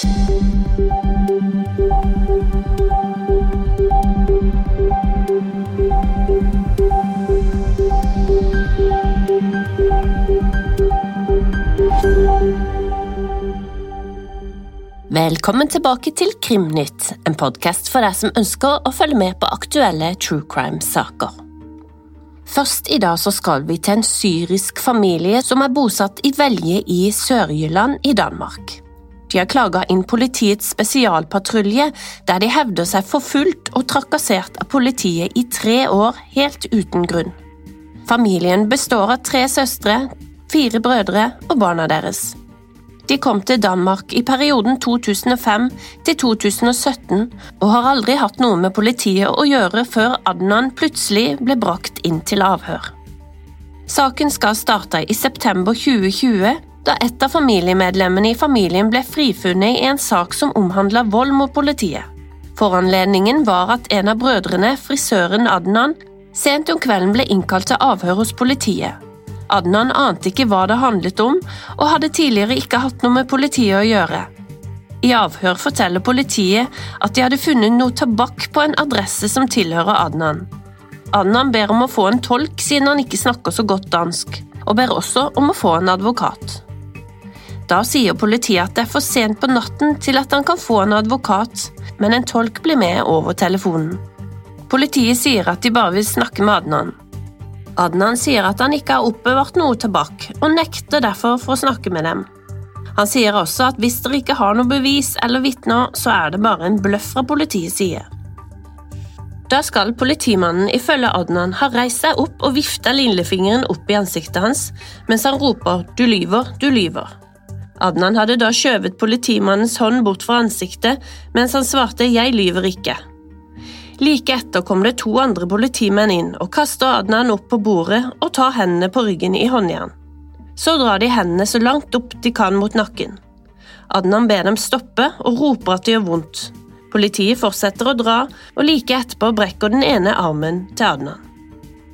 Velkommen tilbake til Krimnytt, en podkast for deg som ønsker å følge med på aktuelle true crime-saker. Først i dag så skal vi til en syrisk familie som er bosatt i Velje i Sør-Jylland i Danmark. De har klaga inn politiets spesialpatrulje, der de hevder seg forfulgt og trakassert av politiet i tre år helt uten grunn. Familien består av tre søstre, fire brødre og barna deres. De kom til Danmark i perioden 2005 til 2017 og har aldri hatt noe med politiet å gjøre før Adnan plutselig ble brakt inn til avhør. Saken skal starte i september 2020, da et av familiemedlemmene i familien ble frifunnet i en sak som omhandla vold mot politiet. Foranledningen var at en av brødrene, frisøren Adnan, sent om kvelden ble innkalt til avhør hos politiet. Adnan ante ikke hva det handlet om, og hadde tidligere ikke hatt noe med politiet å gjøre. I avhør forteller politiet at de hadde funnet noe tobakk på en adresse som tilhører Adnan. Adnan ber om å få en tolk siden han ikke snakker så godt dansk, og ber også om å få en advokat. Da sier politiet at det er for sent på natten til at han kan få en advokat, men en tolk blir med over telefonen. Politiet sier at de bare vil snakke med Adnan. Adnan sier at han ikke har oppbevart noe tobakk, og nekter derfor for å snakke med dem. Han sier også at hvis dere ikke har noe bevis eller vitner, så er det bare en bløff fra politiets side. Da skal politimannen ifølge Adnan ha reist seg opp og vifta lillefingeren opp i ansiktet hans mens han roper 'du lyver, du lyver'. Adnan hadde da skjøvet politimannens hånd bort fra ansiktet mens han svarte 'jeg lyver ikke'. Like etter kom det to andre politimenn inn og kaster Adnan opp på bordet og tar hendene på ryggen i håndjern. Så drar de hendene så langt opp de kan mot nakken. Adnan ber dem stoppe og roper at det gjør vondt. Politiet fortsetter å dra, og like etterpå brekker den ene armen til Adnan.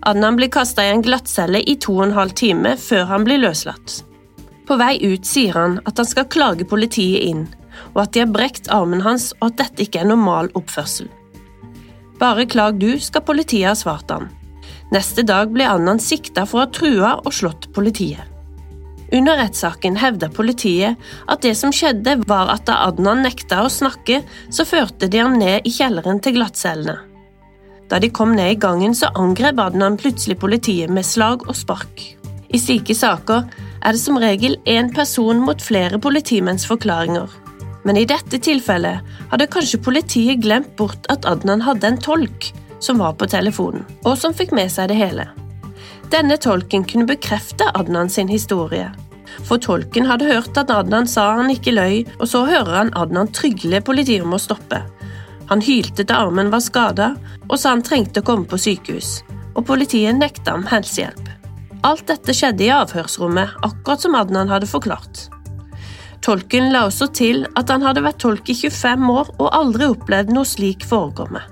Adnan blir kasta i en glattcelle i to og en halv time før han blir løslatt. På vei ut sier han at han skal klage politiet inn, og at de har brekt armen hans og at dette ikke er normal oppførsel. Bare klag du, skal politiet ha svart han. Neste dag ble Annan sikta for å ha trua og slått politiet. Under rettssaken hevda politiet at det som skjedde, var at da Adnan nekta å snakke, så førte de ham ned i kjelleren til glattcellene. Da de kom ned i gangen, så angrep Adnan plutselig politiet med slag og spark. I slike saker er det som regel én person mot flere politimenns forklaringer men i dette tilfellet hadde kanskje politiet glemt bort at Adnan hadde en tolk som var på telefonen, og som fikk med seg det hele. Denne tolken kunne bekrefte Adnan sin historie. For tolken hadde hørt at Adnan sa han ikke løy, og så hører han Adnan trygle politiet om å stoppe. Han hylte til armen var skada, og sa han trengte å komme på sykehus, og politiet nekta ham helsehjelp. Alt dette skjedde i avhørsrommet, akkurat som Adnan hadde forklart. Tolken la også til at han hadde vært tolk i 25 år og aldri opplevd noe slik forekomme.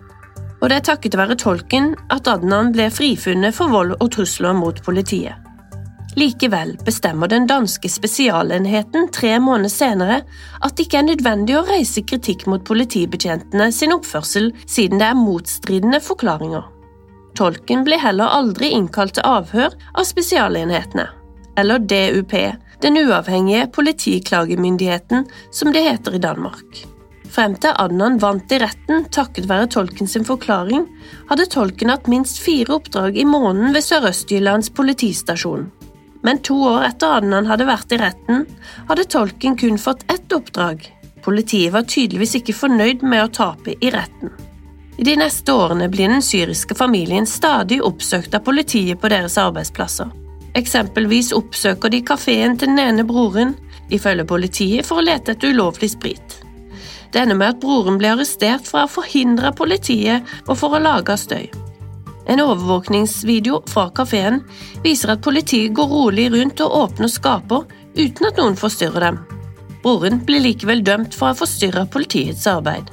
Og det er takket være tolken at Adnan ble frifunnet for vold og trusler mot politiet. Likevel bestemmer den danske spesialenheten tre måneder senere at det ikke er nødvendig å reise kritikk mot politibetjentene sin oppførsel siden det er motstridende forklaringer. Tolken blir heller aldri innkalt til avhør av spesialenhetene, eller DUP, den uavhengige politiklagemyndigheten, som det heter i Danmark. Frem til Adnan vant i retten takket være tolken sin forklaring, hadde tolken hatt minst fire oppdrag i måneden ved Sørøst-Jyllands politistasjon. Men to år etter Adnan hadde vært i retten, hadde tolken kun fått ett oppdrag. Politiet var tydeligvis ikke fornøyd med å tape i retten. I de neste årene blir den syriske familien stadig oppsøkt av politiet på deres arbeidsplasser. Eksempelvis oppsøker de kafeen til den ene broren, ifølge politiet, for å lete etter ulovlig sprit. Det ender med at broren blir arrestert for å forhindre politiet og for å lage støy. En overvåkningsvideo fra kafeen viser at politiet går rolig rundt og åpner skaper uten at noen forstyrrer dem. Broren blir likevel dømt for å ha forstyrra politiets arbeid.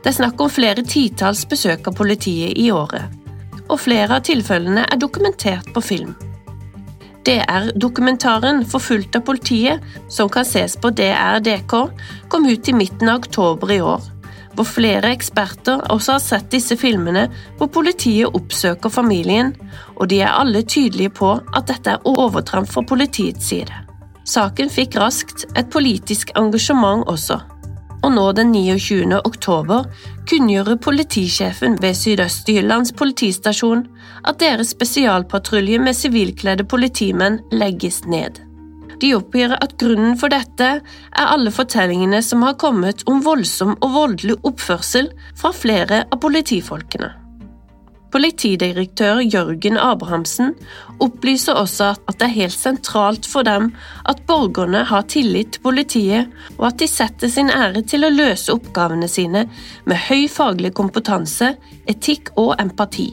Det er snakk om flere titalls besøk av politiet i året, og flere av tilfellene er dokumentert på film. DR-dokumentaren 'Forfulgt av politiet', som kan ses på DR-DK, kom ut i midten av oktober i år, hvor flere eksperter også har sett disse filmene hvor politiet oppsøker familien, og de er alle tydelige på at dette er overtramp fra politiets side. Saken fikk raskt et politisk engasjement også og nå den 29. oktober kunngjorde politisjefen ved Sydøst-Jyllands politistasjon at deres spesialpatrulje med sivilkledde politimenn legges ned. De oppgir at grunnen for dette er alle fortellingene som har kommet om voldsom og voldelig oppførsel fra flere av politifolkene. Politidirektør Jørgen Abrahamsen opplyser også at det er helt sentralt for dem at borgerne har tillit til politiet, og at de setter sin ære til å løse oppgavene sine med høy faglig kompetanse, etikk og empati.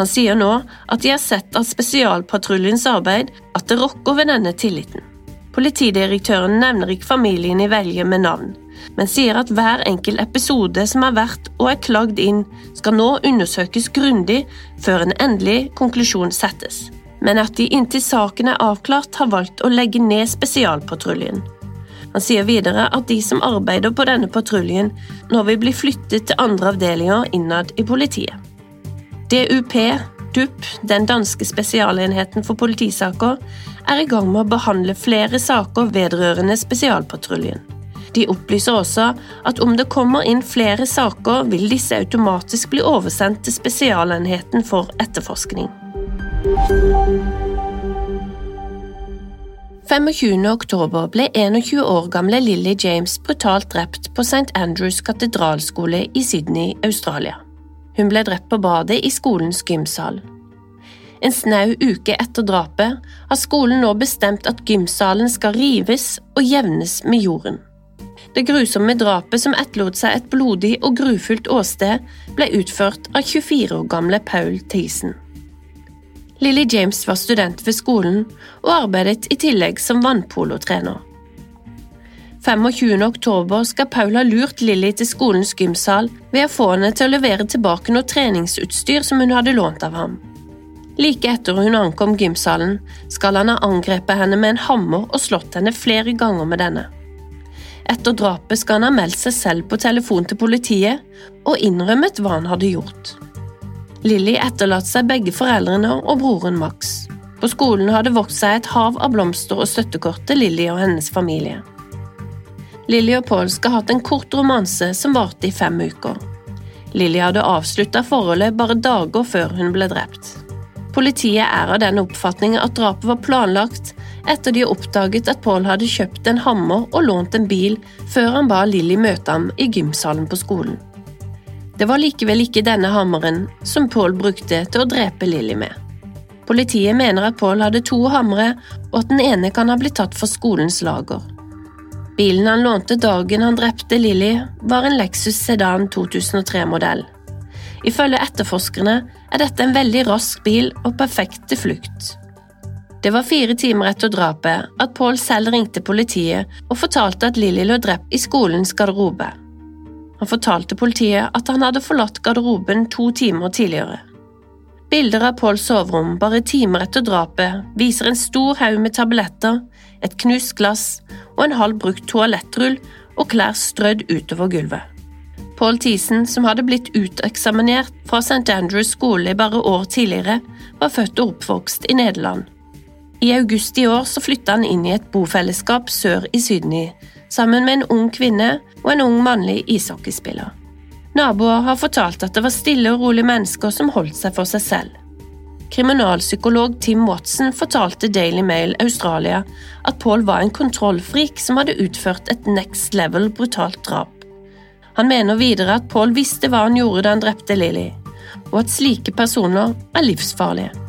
Han sier nå at de har sett av spesialpatruljens arbeid at det rokker ved denne tilliten. Politidirektøren nevner ikke familien i Velje med navn, men sier at hver enkelt episode som er verdt og er klagd inn, skal nå undersøkes grundig før en endelig konklusjon settes, men at de inntil saken er avklart, har valgt å legge ned spesialpatruljen. Han sier videre at de som arbeider på denne patruljen, nå vil bli flyttet til andre avdelinger innad i politiet. DUP, DUP, den danske spesialenheten for politisaker, er i gang med å behandle flere saker vedrørende spesialpatruljen. De opplyser også at om det kommer inn flere saker, vil disse automatisk bli oversendt til Spesialenheten for etterforskning. 25. oktober ble 21 år gamle Lily James brutalt drept på St. Andrews katedralskole i Sydney, Australia. Hun ble drept på badet i skolens gymsal. En snau uke etter drapet har skolen nå bestemt at gymsalen skal rives og jevnes med jorden. Det grusomme drapet som etterlot seg et blodig og grufullt åsted, ble utført av 24 år gamle Paul Thiessen. Lily James var student ved skolen og arbeidet i tillegg som vannpolotrener. 25. oktober skal Paul ha lurt Lily til skolens gymsal ved å få henne til å levere tilbake noe treningsutstyr som hun hadde lånt av ham. Like etter hun ankom gymsalen, skal han ha angrepet henne med en hammer og slått henne flere ganger med denne. Etter drapet skal han ha meldt seg selv på telefon til politiet og innrømmet hva han hadde gjort. Lilly etterlater seg begge foreldrene og broren Max. På skolen har det vokst seg et hav av blomster og støttekort til Lilly og hennes familie. Lilly og Paul skal ha hatt en kort romanse som varte i fem uker. Lilly hadde avslutta forholdet bare dager før hun ble drept. Politiet er av den oppfatning at drapet var planlagt, etter de oppdaget at Paul hadde kjøpt en hammer og lånt en bil før han ba Lilly møte ham i gymsalen på skolen. Det var likevel ikke denne hammeren som Paul brukte til å drepe Lilly med. Politiet mener at Paul hadde to hamre, og at den ene kan ha blitt tatt fra skolens lager. Bilen han lånte dagen han drepte Lilly, var en Lexus Sedan 2003-modell. Ifølge etterforskerne er dette en veldig rask bil og perfekt til flukt. Det var fire timer etter drapet at Paul selv ringte politiet og fortalte at Lilly lå drept i skolens garderobe. Han fortalte politiet at han hadde forlatt garderoben to timer tidligere. Bilder av Pauls soverom bare timer etter drapet viser en stor haug med tabletter, et knust glass og en halv brukt toalettrull og klær strødd utover gulvet. Paul Thiessen, som hadde blitt uteksaminert fra St. Andrews skole bare år tidligere, var født og oppvokst i Nederland. I august i år så flytta han inn i et bofellesskap sør i Sydney, sammen med en ung kvinne og en ung mannlig ishockeyspiller. Naboer har fortalt at det var stille og rolige mennesker som holdt seg for seg selv. Kriminalpsykolog Tim Watson fortalte Daily Mail Australia at Paul var en kontrollfrik som hadde utført et next level brutalt drap. Han mener videre at Paul visste hva han gjorde da han drepte Lily, og at slike personer er livsfarlige.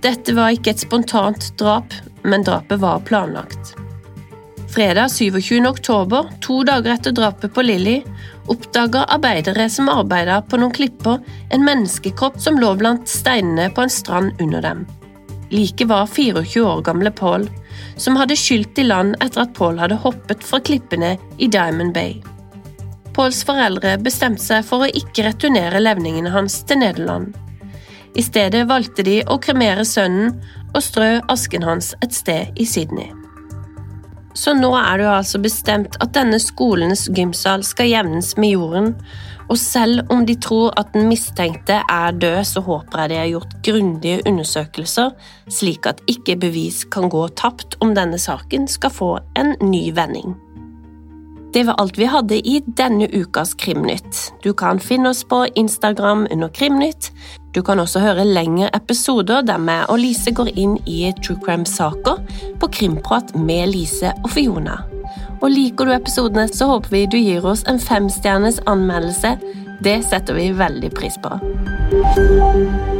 Dette var ikke et spontant drap, men drapet var planlagt. Fredag 27. oktober, to dager etter drapet på Lilly, oppdaga arbeidere som arbeida på noen klipper, en menneskekropp som lå blant steinene på en strand under dem. Like var 24 år gamle Paul, som hadde skylt i land etter at Paul hadde hoppet fra klippene i Diamond Bay. Pauls foreldre bestemte seg for å ikke returnere levningene hans til Nederland. I stedet valgte de å kremere sønnen og strø asken hans et sted i Sydney. Så nå er det jo altså bestemt at denne skolens gymsal skal jevnes med jorden, og selv om de tror at den mistenkte er død, så håper jeg de har gjort grundige undersøkelser, slik at ikke bevis kan gå tapt om denne saken skal få en ny vending. Det var alt vi hadde i denne ukas Krimnytt. Du kan finne oss på Instagram under Krimnytt. Du kan også høre lengre episoder der vi og Lise går inn i true crime-saker på Krimprat med Lise og Fiona. Og liker du episodene, så håper vi du gir oss en femstjerners anmeldelse. Det setter vi veldig pris på.